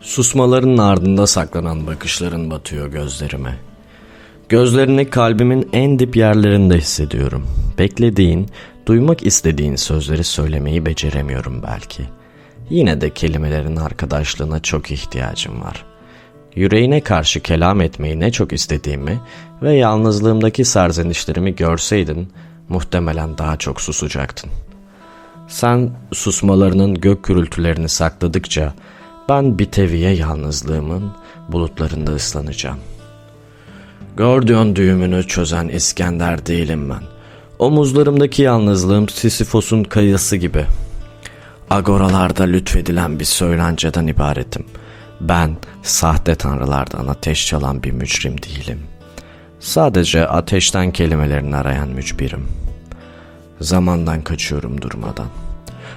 Susmaların ardında saklanan bakışların batıyor gözlerime. Gözlerini kalbimin en dip yerlerinde hissediyorum. Beklediğin, duymak istediğin sözleri söylemeyi beceremiyorum belki. Yine de kelimelerin arkadaşlığına çok ihtiyacım var. Yüreğine karşı kelam etmeyi ne çok istediğimi ve yalnızlığımdaki serzenişlerimi görseydin muhtemelen daha çok susacaktın. Sen susmalarının gök gürültülerini sakladıkça ben bir teviye yalnızlığımın bulutlarında ıslanacağım. Gordiyon düğümünü çözen İskender değilim ben. Omuzlarımdaki yalnızlığım Sisyphos'un kayası gibi. Agoralarda lütfedilen bir söylenceden ibaretim. Ben sahte tanrılardan ateş çalan bir mücrim değilim. Sadece ateşten kelimelerini arayan mücbirim. Zamandan kaçıyorum durmadan.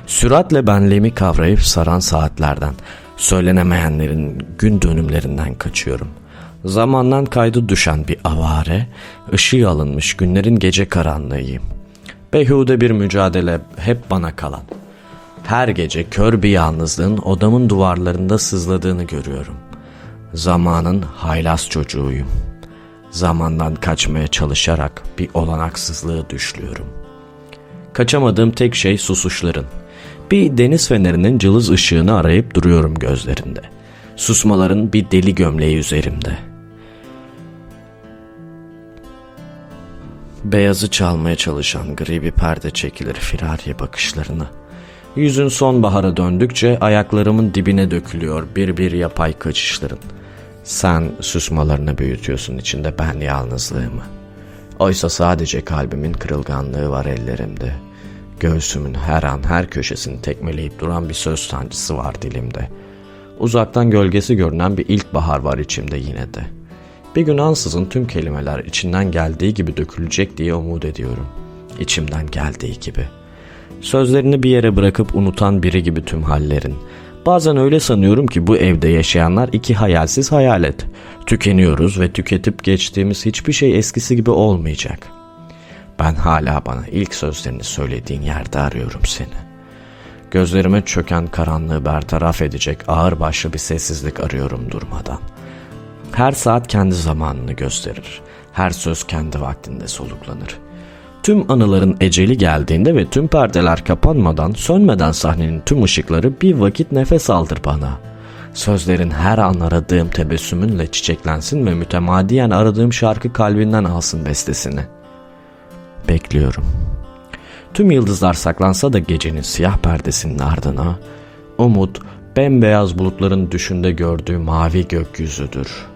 Süratle benliğimi kavrayıp saran saatlerden, söylenemeyenlerin gün dönümlerinden kaçıyorum. Zamandan kaydı düşen bir avare, ışığı alınmış günlerin gece karanlığıyım. Beyhude bir mücadele hep bana kalan. Her gece kör bir yalnızlığın odamın duvarlarında sızladığını görüyorum. Zamanın haylaz çocuğuyum. Zamandan kaçmaya çalışarak bir olanaksızlığı düşlüyorum. Kaçamadığım tek şey susuşların. Bir deniz fenerinin cılız ışığını arayıp duruyorum gözlerinde. Susmaların bir deli gömleği üzerimde. Beyazı çalmaya çalışan gri bir perde çekilir firariye bakışlarını. Yüzün sonbahara döndükçe ayaklarımın dibine dökülüyor bir bir yapay kaçışların. Sen susmalarını büyütüyorsun içinde ben yalnızlığımı. Oysa sadece kalbimin kırılganlığı var ellerimde. Göğsümün her an her köşesini tekmeleyip duran bir söz sancısı var dilimde. Uzaktan gölgesi görünen bir ilkbahar var içimde yine de. Bir gün ansızın tüm kelimeler içinden geldiği gibi dökülecek diye umut ediyorum. İçimden geldiği gibi. Sözlerini bir yere bırakıp unutan biri gibi tüm hallerin. Bazen öyle sanıyorum ki bu evde yaşayanlar iki hayalsiz hayalet. Tükeniyoruz ve tüketip geçtiğimiz hiçbir şey eskisi gibi olmayacak. Ben hala bana ilk sözlerini söylediğin yerde arıyorum seni. Gözlerime çöken karanlığı bertaraf edecek ağır başlı bir sessizlik arıyorum durmadan. Her saat kendi zamanını gösterir. Her söz kendi vaktinde soluklanır. Tüm anıların eceli geldiğinde ve tüm perdeler kapanmadan, sönmeden sahnenin tüm ışıkları bir vakit nefes aldır bana. Sözlerin her an aradığım tebessümünle çiçeklensin ve mütemadiyen aradığım şarkı kalbinden alsın bestesini. Bekliyorum. Tüm yıldızlar saklansa da gecenin siyah perdesinin ardına, umut, bembeyaz bulutların düşünde gördüğü mavi gökyüzüdür.''